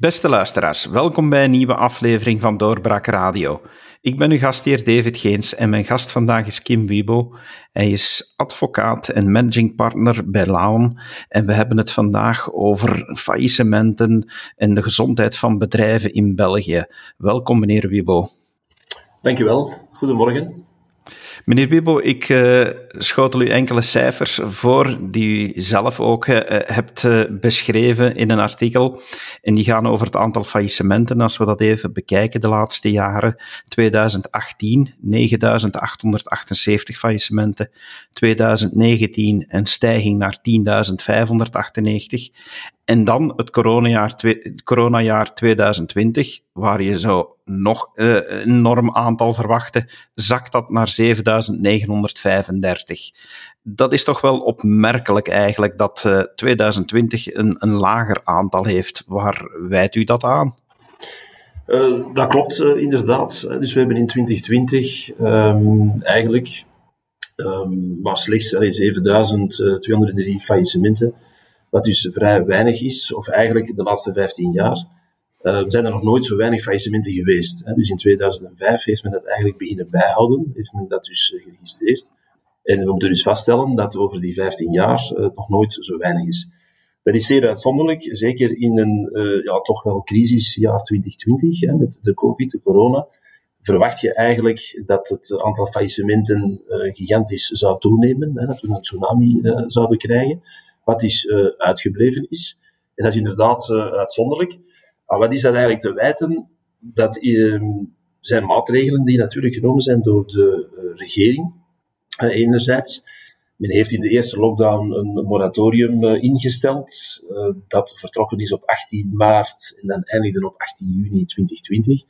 Beste luisteraars, welkom bij een nieuwe aflevering van Doorbraak Radio. Ik ben uw gastheer David Geens en mijn gast vandaag is Kim Wiebo. Hij is advocaat en managing partner bij Laon en we hebben het vandaag over faillissementen en de gezondheid van bedrijven in België. Welkom meneer Wiebo. Dankjewel, goedemorgen. Meneer Bibo, ik uh, schotel u enkele cijfers voor die u zelf ook uh, hebt uh, beschreven in een artikel. En die gaan over het aantal faillissementen. Als we dat even bekijken de laatste jaren. 2018, 9878 faillissementen. 2019 een stijging naar 10.598. En dan het coronajaar, coronajaar 2020, waar je zo nog uh, een enorm aantal verwachtte, zakt dat naar 7935. Dat is toch wel opmerkelijk eigenlijk dat uh, 2020 een, een lager aantal heeft. Waar wijt u dat aan? Uh, dat klopt inderdaad. Dus we hebben in 2020 um, ehm, eigenlijk um, maar slechts 7203 faillissementen wat dus vrij weinig is, of eigenlijk de laatste 15 jaar, uh, zijn er nog nooit zo weinig faillissementen geweest. Hè. Dus in 2005 heeft men dat eigenlijk beginnen bijhouden, heeft men dat dus uh, geregistreerd. En we moeten dus vaststellen dat over die 15 jaar uh, nog nooit zo weinig is. Dat is zeer uitzonderlijk, zeker in een ja, toch wel crisisjaar 2020, hè, met de COVID, de corona. Verwacht je eigenlijk dat het aantal faillissementen gigantisch zou toenemen, hè, dat we een tsunami zouden krijgen wat is uh, uitgebleven is. En dat is inderdaad uh, uitzonderlijk. Maar wat is dat eigenlijk te wijten? Dat uh, zijn maatregelen die natuurlijk genomen zijn door de uh, regering. enerzijds, men heeft in de eerste lockdown een moratorium ingesteld. dat vertrokken is op 18 maart en dan eindigde op 18 juni 2020.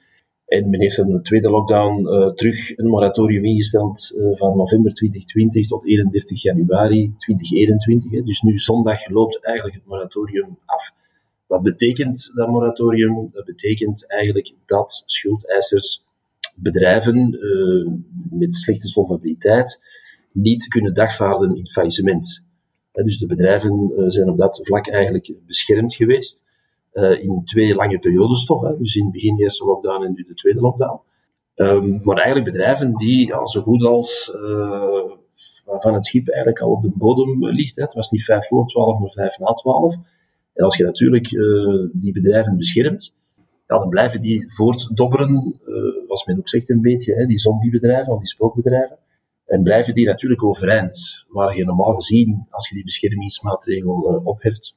En men heeft een tweede lockdown uh, terug een moratorium ingesteld uh, van november 2020 tot 31 januari 2021. Hè. Dus nu zondag loopt eigenlijk het moratorium af. Wat betekent dat moratorium? Dat betekent eigenlijk dat schuldeisers bedrijven uh, met slechte solvabiliteit niet kunnen dagvaarden in faillissement. Dus de bedrijven zijn op dat vlak eigenlijk beschermd geweest. Uh, in twee lange periodes toch. Hè? Dus in het begin de eerste lockdown en nu de tweede lockdown. Um, maar eigenlijk bedrijven die ja, zo goed als uh, waarvan het schip eigenlijk al op de bodem ligt. Hè? Het was niet vijf voor twaalf, maar vijf na twaalf. En als je natuurlijk die bedrijven beschermt, ja, dan blijven die voortdobberen, was men ook zegt een beetje, hè? die zombiebedrijven, of die spookbedrijven. En blijven die natuurlijk overeind. Waar je normaal gezien, als je die beschermingsmaatregel opheft,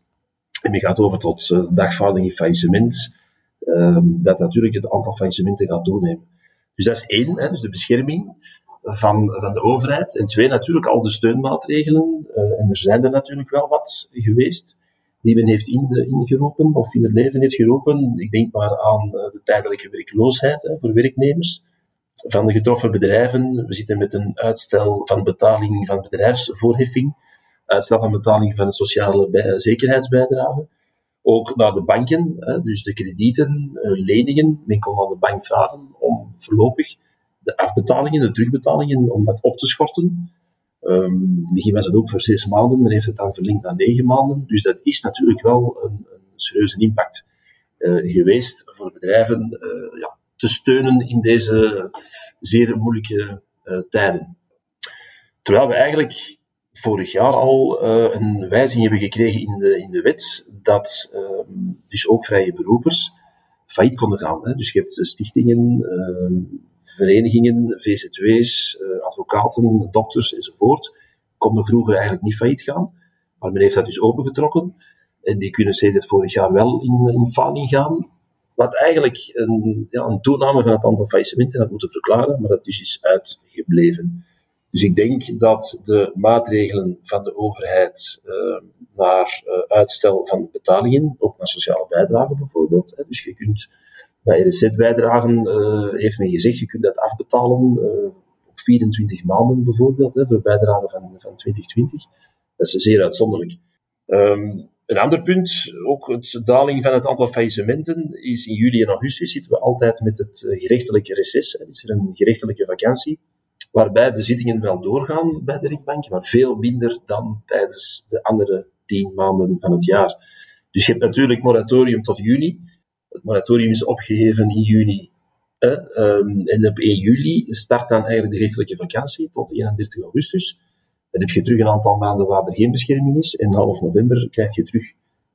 en je gaat over tot uh, dagvaarding in faillissement, uh, dat natuurlijk het aantal faillissementen gaat toenemen. Dus dat is één, hè, dus de bescherming van, van de overheid. En twee, natuurlijk al de steunmaatregelen, uh, en er zijn er natuurlijk wel wat geweest, die men heeft in, ingeroepen of in het leven heeft geroepen. Ik denk maar aan uh, de tijdelijke werkloosheid hè, voor werknemers van de getroffen bedrijven. We zitten met een uitstel van betaling van bedrijfsvoorheffing uitstel van betaling van de sociale zekerheidsbijdrage. Ook naar de banken, dus de kredieten, uh, leningen. Men kon aan de bank vragen om voorlopig de afbetalingen, de terugbetalingen, om dat op te schorten. Um, het begin was het ook voor zes maanden, men heeft het dan verlengd naar negen maanden. Dus dat is natuurlijk wel een, een serieuze impact uh, geweest voor bedrijven uh, ja, te steunen in deze zeer moeilijke tijden. Terwijl we eigenlijk vorig jaar al uh, een wijziging hebben gekregen in de, in de wet dat uh, dus ook vrije beroepers failliet konden gaan. Hè. Dus je hebt stichtingen, uh, verenigingen, VZW's, eh, advocaten, dokters enzovoort. Konden vroeger eigenlijk niet failliet gaan, maar men heeft dat dus opengetrokken. En die kunnen sinds vorig jaar wel in, in faling gaan. Wat eigenlijk een, ja, een toename van het aantal faillissementen had moeten verklaren, maar dat dus is uitgebleven. Dus ik denk dat de maatregelen van de overheid uh, naar uh, uitstel van betalingen, ook naar sociale bijdragen bijvoorbeeld, hè, dus je kunt bij RZ-bijdragen, uh, heeft men gezegd, je kunt dat afbetalen op 24 maanden bijvoorbeeld, hè, voor bijdragen van, van 2020. Dat is zeer uitzonderlijk. Um, een ander punt, ook het daling van het aantal faillissementen, is in juli en augustus zitten we altijd met het gerechtelijke reces. Is er een gerechtelijke vakantie waarbij de zittingen wel doorgaan bij de rechtbank, maar veel minder dan tijdens de andere tien maanden van het jaar. Dus je hebt natuurlijk moratorium tot juni, Het moratorium is opgeheven in juni. Um, en op 1 juli start dan eigenlijk de gerechtelijke vakantie tot 31 augustus. Dan heb je terug een aantal maanden waar er geen bescherming is. En half november krijg je terug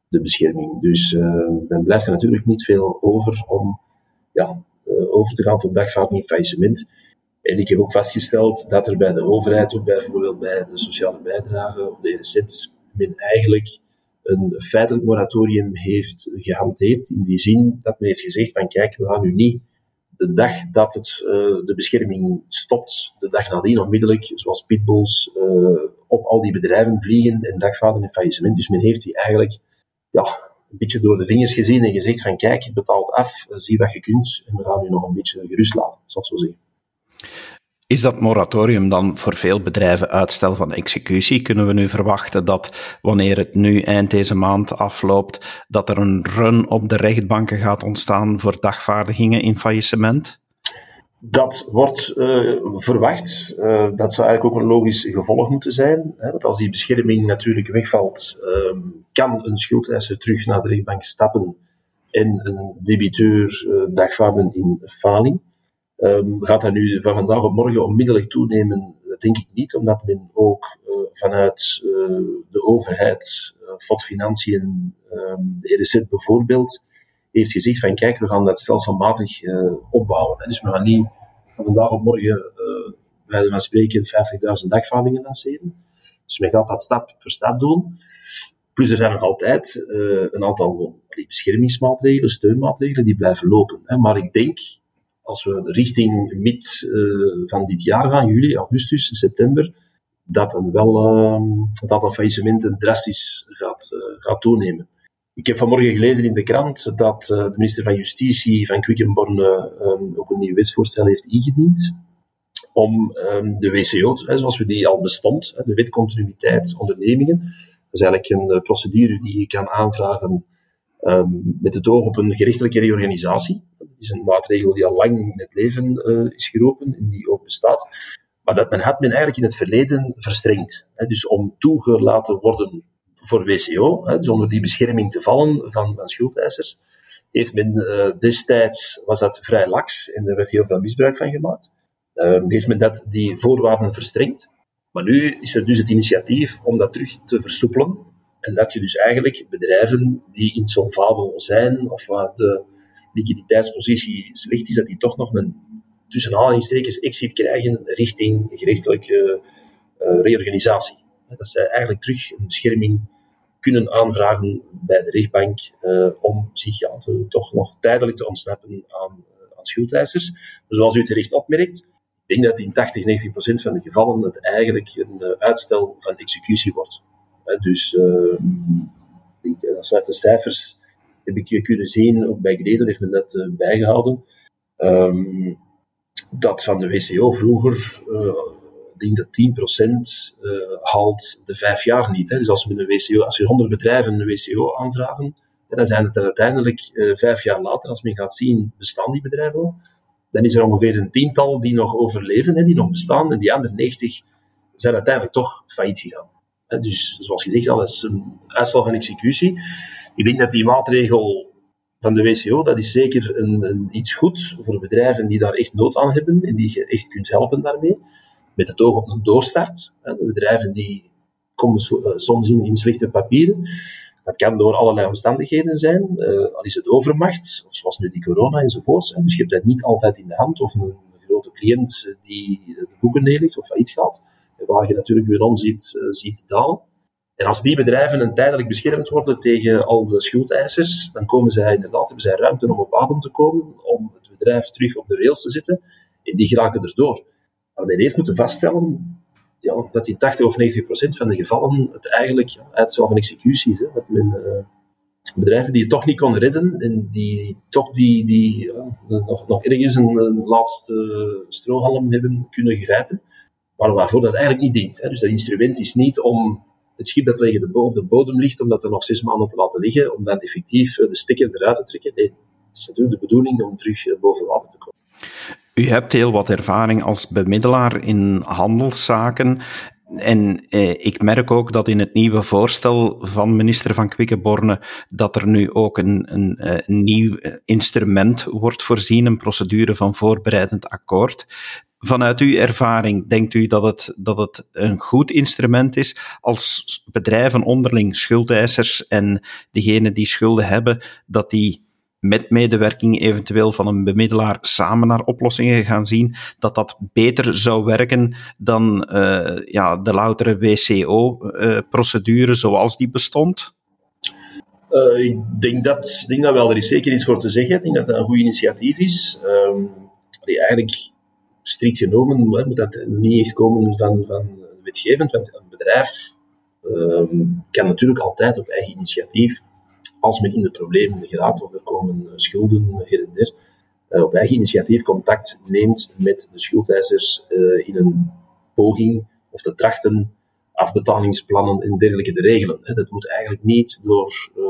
de bescherming. Dus uh, dan blijft er natuurlijk niet veel over om ja, uh, over te gaan tot dagvaarding en faillissement. En ik heb ook vastgesteld dat er bij de overheid, ook bijvoorbeeld bij de sociale bijdrage of de RZ, men eigenlijk een feitelijk moratorium heeft gehanteerd. In die zin dat men heeft gezegd van kijk, we gaan nu niet de dag dat het, uh, de bescherming stopt, de dag nadien onmiddellijk, zoals pitbulls, uh, op al die bedrijven vliegen en dagvaarden in faillissement. Dus men heeft die eigenlijk ja, een beetje door de vingers gezien en gezegd van kijk, betaalt af, zie wat je kunt en we gaan u nog een beetje gerust laten, zal ik zo zeggen. Is dat moratorium dan voor veel bedrijven uitstel van executie? Kunnen we nu verwachten dat wanneer het nu eind deze maand afloopt, dat er een run op de rechtbanken gaat ontstaan voor dagvaardigingen in faillissement? Dat wordt uh, verwacht. Uh, dat zou eigenlijk ook een logisch gevolg moeten zijn. Hè? Want als die bescherming natuurlijk wegvalt, uh, kan een schuldeiser terug naar de rechtbank stappen en een debiteur uh, dagvaarden in faling. Um, gaat dat nu van vandaag op morgen onmiddellijk toenemen? Dat denk ik niet, omdat men ook uh, vanuit uh, de overheid, uh, FOD Financiën, um, de EDZ bijvoorbeeld, heeft gezegd van kijk, we gaan dat stelselmatig opbouwen. Dus we gaan niet van vandaag op morgen, bij van spreken, 50.000 dagvaardingen lanceren. Dus men gaat dat stap per stap doen. Plus er zijn nog altijd een aantal beschermingsmaatregelen, steunmaatregelen, die blijven lopen. Hè. Maar ik denk als we richting mid uh, van dit jaar gaan, juli, augustus, september, dat een wel uh, het aantal faillissementen drastisch gaat, uh, gaat toenemen. Ik heb vanmorgen gelezen in de krant dat de minister van Justitie van Quickenborne ook een nieuw wetsvoorstel heeft ingediend om um, de WCO, zoals we die al bestond, de wet continuïteit ondernemingen, dat is eigenlijk een procedure die je kan aanvragen um, met het oog op een gerechtelijke reorganisatie. Is een maatregel die al lang in het leven uh, is geroepen en die ook bestaat. Maar dat men had men eigenlijk in het verleden verstrengd. Dus om toegelaten worden voor WCO, hè, dus onder die bescherming te vallen van, van schuldeisers, heeft men uh, destijds, was dat vrij lax en er werd heel veel misbruik van gemaakt, uh, heeft men dat, die voorwaarden verstrengd. Maar nu is er dus het initiatief om dat terug te versoepelen en dat je dus eigenlijk bedrijven die insolvabel zijn of waar de liquiditeitspositie slecht is, dat die toch nog een tussen aanhalingstekens exit krijgen richting gerechtelijke uh, reorganisatie. Dat zij eigenlijk terug een bescherming kunnen aanvragen bij de rechtbank uh, om zich ja, toch nog tijdelijk te ontsnappen aan, uh, aan schuldeisers. zoals u terecht opmerkt, ik denk dat in 80, 90 procent van de gevallen het eigenlijk een uitstel van executie wordt. Dus uh, als uit de cijfers heb ik je kunnen zien, ook bij Gredel heeft men dat uh, bijgehouden, um, dat van de WCO vroeger, uh, ik denk dat 10% uh, haalt de vijf jaar niet. Hè. Dus als, we een WCO, als je 100 bedrijven een WCO aanvragen, dan zijn het er uiteindelijk vijf jaar later, als men gaat zien, bestaan die bedrijven dan is er ongeveer een tiental die nog overleven, hè, die nog bestaan, en die andere 90 zijn uiteindelijk toch failliet gegaan. Dus zoals gezegd, dat is een uitstel van executie. Ik denk dat die maatregel van de WCO, dat is zeker een, een, iets goed voor bedrijven die daar echt nood aan hebben en die je echt kunt helpen daarmee. Met het oog op een doorstart. De bedrijven die komen eh, soms in, in slechte papieren. Dat kan door allerlei omstandigheden zijn. Uh, al is het overmacht, of zoals nu die corona enzovoorts. Dus je hebt dat niet altijd in de hand. Of een, grote cliënt die de boeken neerlegt of failliet gaat waar je natuurlijk weer om ziet, uh, ziet dalen. En als die bedrijven een tijdelijk beschermd worden tegen al de schuldeisers, dan komen zij inderdaad, hebben zij ruimte om op adem te komen, om het bedrijf terug op de rails te zetten, en die geraken erdoor. Maar men heeft moeten vaststellen ja, dat in 80 of 90 procent van de gevallen het eigenlijk ja, uitstel van executie is. Hè. Dat men uh, bedrijven die het toch niet konden redden en die toch die, die nog, nog ergens een, laatste strohalm hebben kunnen grijpen maar waarvoor dat eigenlijk niet dient. Hè. Dus dat instrument is niet om het schip dat tegen de, de bodem ligt, om dat er nog zes maanden te laten liggen, om dan effectief eh, de stekker eruit te trekken. Nee, het is natuurlijk de bedoeling om terug eh, boven water te komen. U hebt heel wat ervaring als bemiddelaar in handelszaken. En eh, ik merk ook dat in het nieuwe voorstel van minister van Quickenborne dat er nu ook een, een, een eh, nieuw instrument wordt voorzien, een procedure van voorbereidend akkoord. Vanuit uw ervaring, denkt u dat het, dat het een goed instrument is als bedrijven onderling, schuldeisers en degenen die schulden hebben, dat die met medewerking eventueel van een bemiddelaar samen naar oplossingen gaan zien, dat dat beter zou werken dan uh, ja, de loutere WCO-procedure zoals die bestond? Uh, ik denk dat, denk dat wel, er is zeker iets voor te zeggen. Ik denk dat dat een goed initiatief is. Um, eigenlijk, strikt genomen, moet dat niet echt komen van, van wetgevend, want een bedrijf um, kan natuurlijk altijd op eigen initiatief als men in de problemen geraakt of er komen schulden her en der, uh, op eigen initiatief contact neemt met de schuldeisers uh, in een poging of te trachten afbetalingsplannen en dergelijke te regelen. Hè. Dat moet eigenlijk niet door, uh,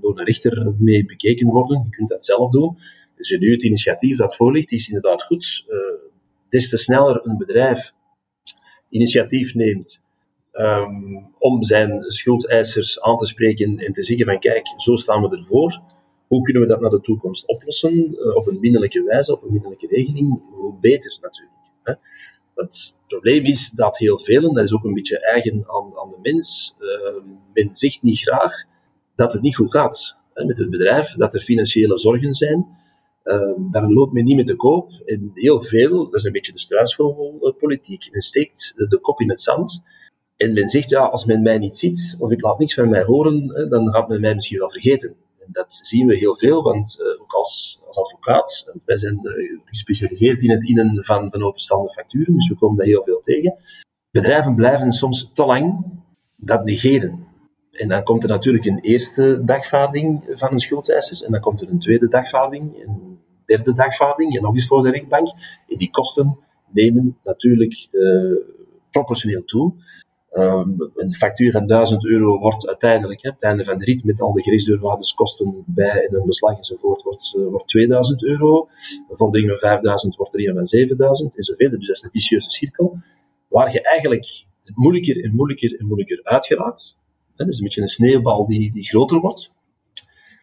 door een rechter mee bekeken worden. Je kunt dat zelf doen. Dus nu het initiatief dat voorligt is inderdaad goed. Des te sneller een bedrijf initiatief neemt um, om zijn schuldeisers aan te spreken en te zeggen van kijk, zo staan we ervoor. Hoe kunnen we dat naar de toekomst oplossen? Uh, op een minderlijke wijze, op een minderlijke regeling? Hoe beter natuurlijk. Hè? Het probleem is dat heel veel, en dat is ook een beetje eigen aan, aan de mens, uh, men zegt niet graag dat het niet goed gaat hè, met het bedrijf, dat er financiële zorgen zijn. Uh, daar loopt men niet mee te koop. En heel veel, dat is een beetje de struisvogelpolitiek, men steekt de kop in het zand en men zegt, ja, als men mij niet ziet, of ik laat niks van mij horen, dan gaat men mij misschien wel vergeten. En dat zien we heel veel, want uh, ook als, als advocaat, wij zijn uh, gespecialiseerd in het innen van, van openstaande facturen, dus we komen daar heel veel tegen. Bedrijven blijven soms te lang dat negeren. En dan komt er natuurlijk een eerste dagvaarding van een schuldeiser, en dan komt er een tweede dagvaarding, een derde dagvaarding, en nog eens voor de rechtbank. En die kosten nemen natuurlijk uh, proportioneel toe. Um, een factuur van 1000 euro wordt uiteindelijk, hè, het einde van de rit met al de grisdeurwaarderskosten bij en een beslag enzovoort, wordt, uh, wordt 2000 euro. Een vordering van 5000 wordt er een van 7000 enzovoort. Dus dat is een vicieuze cirkel, waar je eigenlijk moeilijker en moeilijker en moeilijker uitgeraakt. Dat is een beetje een sneeuwbal die, die groter wordt.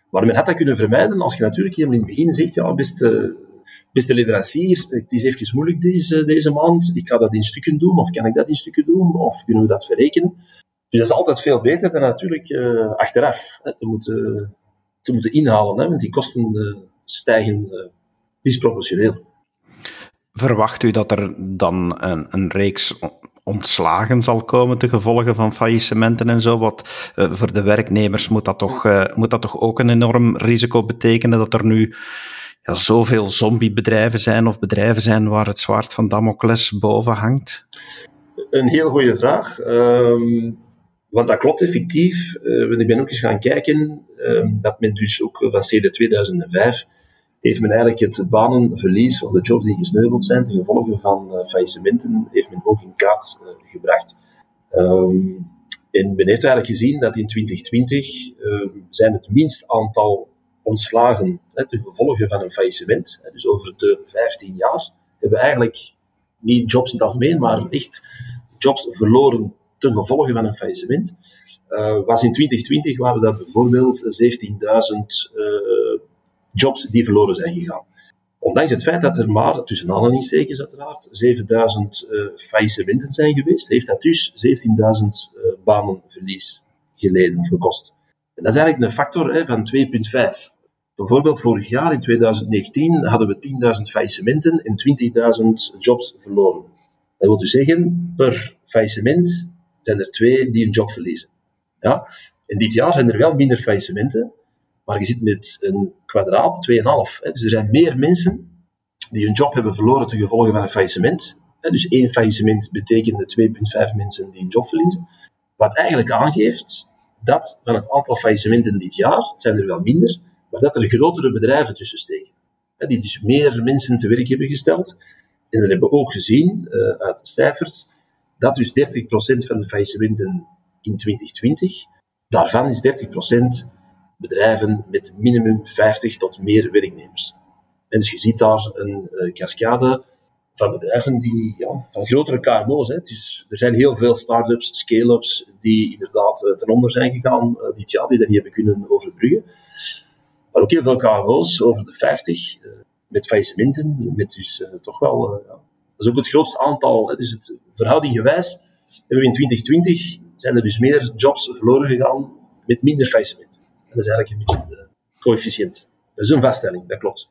Maar men had dat kunnen vermijden als je natuurlijk helemaal in het begin zegt, ja, best, uh, beste leverancier, het is even moeilijk deze, deze maand, ik ga dat in stukken doen, of kan ik dat in stukken doen, of kunnen we dat verrekenen? Dus dat is altijd veel beter dan natuurlijk uh, achteraf te, moeten, te moeten inhalen, hè, want die kosten uh, stijgen uh, disproportioneel. Verwacht u dat er dan een, een reeks ontslagen zal komen te gevolgen van faillissementen en zo. Wat uh, voor de werknemers moet dat, toch, uh, moet dat toch ook een enorm risico betekenen dat er nu ja, zoveel zombiebedrijven zijn of bedrijven zijn waar het zwaard van Damocles boven hangt? Een heel goede vraag. Um, want dat klopt effectief. Uh, ik ben ook eens gaan kijken uh, dat men dus ook van CD 2005 heeft men eigenlijk het banenverlies of de jobs die gesneuveld zijn ten gevolge van uh, faillissementen, heeft men ook in kaart uh, gebracht. Um, en men heeft eigenlijk gezien dat in 2020 zijn het minst aantal ontslagen hè, ten gevolge van een faillissement. Dus over de 15 jaar hebben we eigenlijk niet jobs in het algemeen, maar echt jobs verloren ten gevolge van een faillissement. Uh, was in 2020 waren dat bijvoorbeeld 17.000 uh, jobs die verloren zijn gegaan. Ondanks het feit dat er maar, tussen aanhalingstekens uiteraard, 7000 uh, faillissementen zijn geweest, heeft dat dus 17.000 uh, banenverlies geleden of gekost. En dat is eigenlijk een factor hè, van 2,5. Bijvoorbeeld vorig jaar, in 2019, hadden we 10.000 faillissementen en 20.000 jobs verloren. Dat wil dus zeggen, per faillissement zijn er twee die een job verliezen. Ja? En dit jaar zijn er wel minder faillissementen, maar je zit met een kwadraat 2,5. Dus er zijn meer mensen die hun job hebben verloren ten gevolge van een faillissement. Dus één faillissement betekende 2,5 mensen die een job verliezen. Wat eigenlijk aangeeft dat van het aantal faillissementen dit jaar, zijn er wel minder, maar dat er grotere bedrijven tussen steken. Die dus meer mensen te werk hebben gesteld. En dat hebben we ook gezien uh, uit de cijfers, dat dus 30% van de faillissementen in 2020, daarvan is 30% bedrijven met minimum 50 tot meer werknemers. En dus je ziet daar een uh, cascade van bedrijven die, ja, van grotere KMO's. Hè. Dus er zijn heel veel start-ups, scale-ups die inderdaad uh, ten onder zijn gegaan dit jaar, die dat niet hebben kunnen overbruggen. Maar ook heel veel KMO's, over de 50, uh, met faillissementen, met dus toch wel, dat is ook het grootste aantal. Hè. Dus het verhoudinggewijs hebben we in 2020 zijn er dus meer jobs verloren gegaan met minder faillissementen. Dat is eigenlijk een beetje de coëfficiënt. Dat is een vaststelling, dat klopt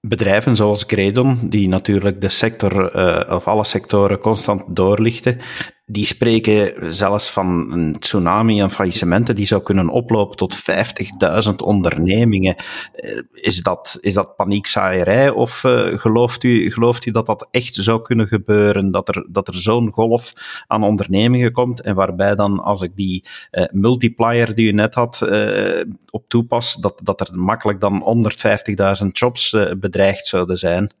bedrijven zoals Gredon, die natuurlijk de sector, uh, of alle sectoren constant doorlichten, die spreken zelfs van een tsunami aan faillissementen die zou kunnen oplopen tot 50.000 ondernemingen. Eh, is dat, is dat paniekzaaierij of uh, gelooft, u, gelooft u dat dat echt zou kunnen gebeuren? Dat er, dat er zo'n golf aan ondernemingen komt en waarbij dan, als ik die uh, multiplier die u net had op toepas, dat, dat er makkelijk dan 150.000 jobs bedreigd zouden zijn?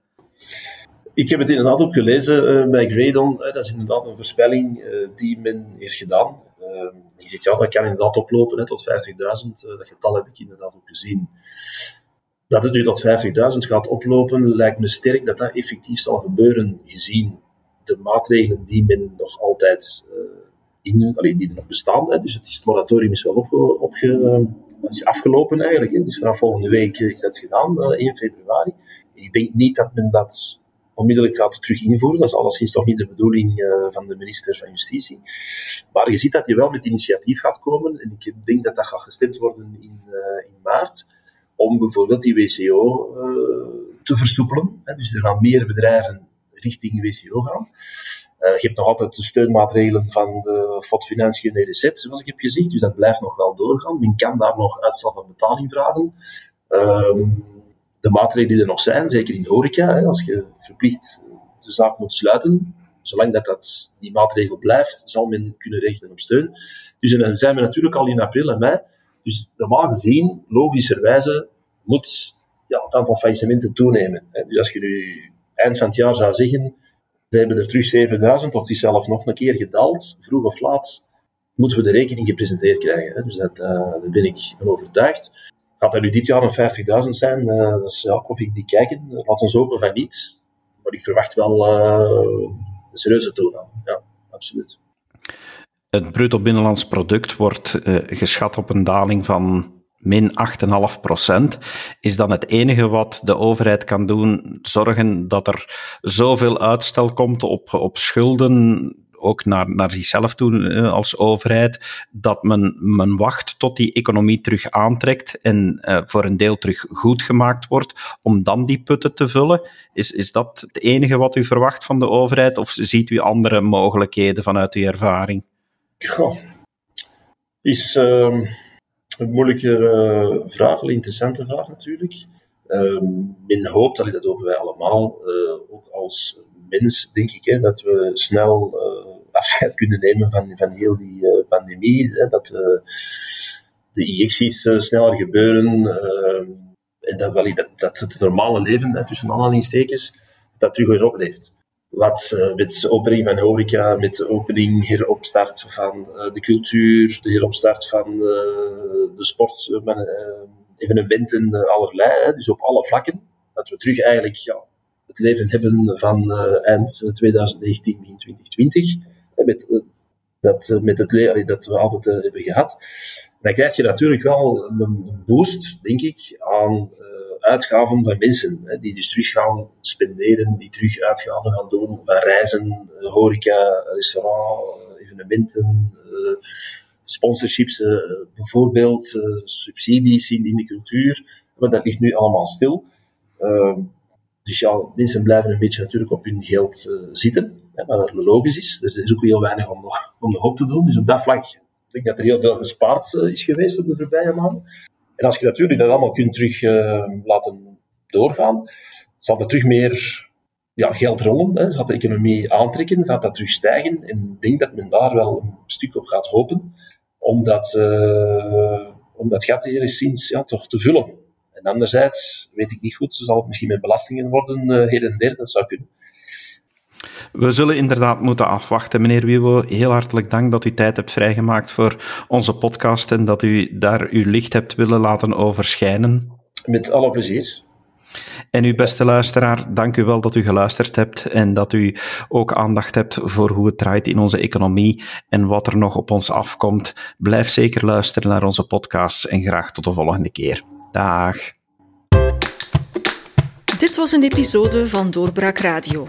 Ik heb het inderdaad ook gelezen uh, bij Gradon. Uh, dat is inderdaad een voorspelling uh, die men heeft gedaan. Je ziet ja, dat kan inderdaad oplopen hè, tot 50.000. dat getal heb ik inderdaad ook gezien. Dat het nu tot 50.000 gaat oplopen, lijkt me sterk dat dat effectief zal gebeuren, gezien de maatregelen die men nog altijd in, allee, die er nog bestaan. Hè. Dus het, het moratorium is wel opge, is afgelopen eigenlijk. Hè. Dus vanaf volgende week is dat gedaan, 1 februari. Ik denk niet dat men dat onmiddellijk gaat terug invoeren. Dat is alleszins toch niet de bedoeling uh, van de minister van Justitie. Maar je ziet dat je wel met initiatief gaat komen. En ik denk dat dat gaat gestemd worden in, uh, in maart. Om bijvoorbeeld die WCO eh, te versoepelen. Dus er gaan meer bedrijven richting WCO gaan. je hebt nog altijd de steunmaatregelen van de FOD EDZ, zoals ik heb gezegd. Dus dat blijft nog wel doorgaan. Men kan daar nog uitstel van betaling vragen. Ehm, de maatregelen die er nog zijn, zeker in horeca, hè, als je verplicht de zaak moet sluiten, zolang dat, dat die maatregel blijft, zal men kunnen rekenen op steun. Dus dan zijn we natuurlijk al in april en mei. Dus normaal gezien, logischerwijze, moet ja, het aantal faillissementen toenemen. Dus als je nu eind van het jaar zou zeggen, we hebben er terug 7000, of die zelf nog een keer gedaald, vroeg of laat, moeten we de rekening gepresenteerd krijgen. Dus dat, uh, daar ben ik van overtuigd. Gaat dat nu dit jaar een 50.000 zijn? Uh, dat is ja, koffie die kijken. Laat ons hopen van niet. Maar ik verwacht wel uh, een serieuze toename. Ja, absoluut. Het bruto binnenlands product wordt uh, geschat op een daling van min 8,5 procent. Is dan het enige wat de overheid kan doen, zorgen dat er zoveel uitstel komt op, op schulden ook naar, naar zichzelf toe eh, als overheid, dat men, men wacht tot die economie terug aantrekt en uh, voor een deel terug goed gemaakt wordt, om dan die putten te vullen. Is, is dat het enige wat u verwacht van de overheid, of ziet u andere mogelijkheden vanuit uw ervaring? Goh, is uh, een moeilijke uh, vraag, een interessante vraag natuurlijk. Uh, men hoopt, dat hopen wij allemaal, ook als mens, denk ik, hè, dat we snel afscheid kunnen nemen van, van heel die uh, pandemie. Hè, dat uh, de injecties sneller gebeuren. en dat, dat, dat het normale leven, hè, tussen aanhalingstekens, dat terug weer opleeft. Wat met de opening van horeca, met de opening, heropstart van de cultuur, de heropstart van de sport, evenementen allerlei, hè, dus op alle vlakken. Dat we terug eigenlijk ja, het leven hebben van uh, eind 2019, begin 2020. Met, uh, dat, uh, met het leven dat we altijd hebben gehad. Dan krijg je natuurlijk wel een boost, denk ik, aan uitgaven van mensen. Die dus terug gaan spenderen, die terug uitgaven gaan doen van reizen, horeca, restaurant, evenementen, sponsorships, bijvoorbeeld, subsidies in, de cultuur. Maar dat ligt nu allemaal stil. Ehm, dus ja, mensen blijven een beetje natuurlijk op hun geld zitten, hè, wat logisch is. Er is ook heel weinig om nog, om op te doen. Dus op dat vlak denk ik dat er heel veel gespaard uh, is geweest op de voorbije maanden. En als je natuurlijk dat allemaal kunt terug uh, laten doorgaan, zal er terug meer ja, geld rollen, hè, gaat de economie aantrekken, gaat dat terug stijgen. En ik denk dat men daar wel een stuk op gaat hopen, om dat, om dat gat enigszins ja, toch te vullen. En anderzijds, weet ik niet goed, zal het misschien met belastingen worden, uh, her der, dat zou kunnen. We zullen inderdaad moeten afwachten, meneer Wiebo. Heel hartelijk dank dat u tijd hebt vrijgemaakt voor onze podcast en dat u daar uw licht hebt willen laten overschijnen. Met alle plezier. En uw beste luisteraar, dank u wel dat u geluisterd hebt en dat u ook aandacht hebt voor hoe het draait in onze economie en wat er nog op ons afkomt. Blijf zeker luisteren naar onze podcasts en graag tot de volgende keer. Dag. Dit was een episode van Doorbraak Radio,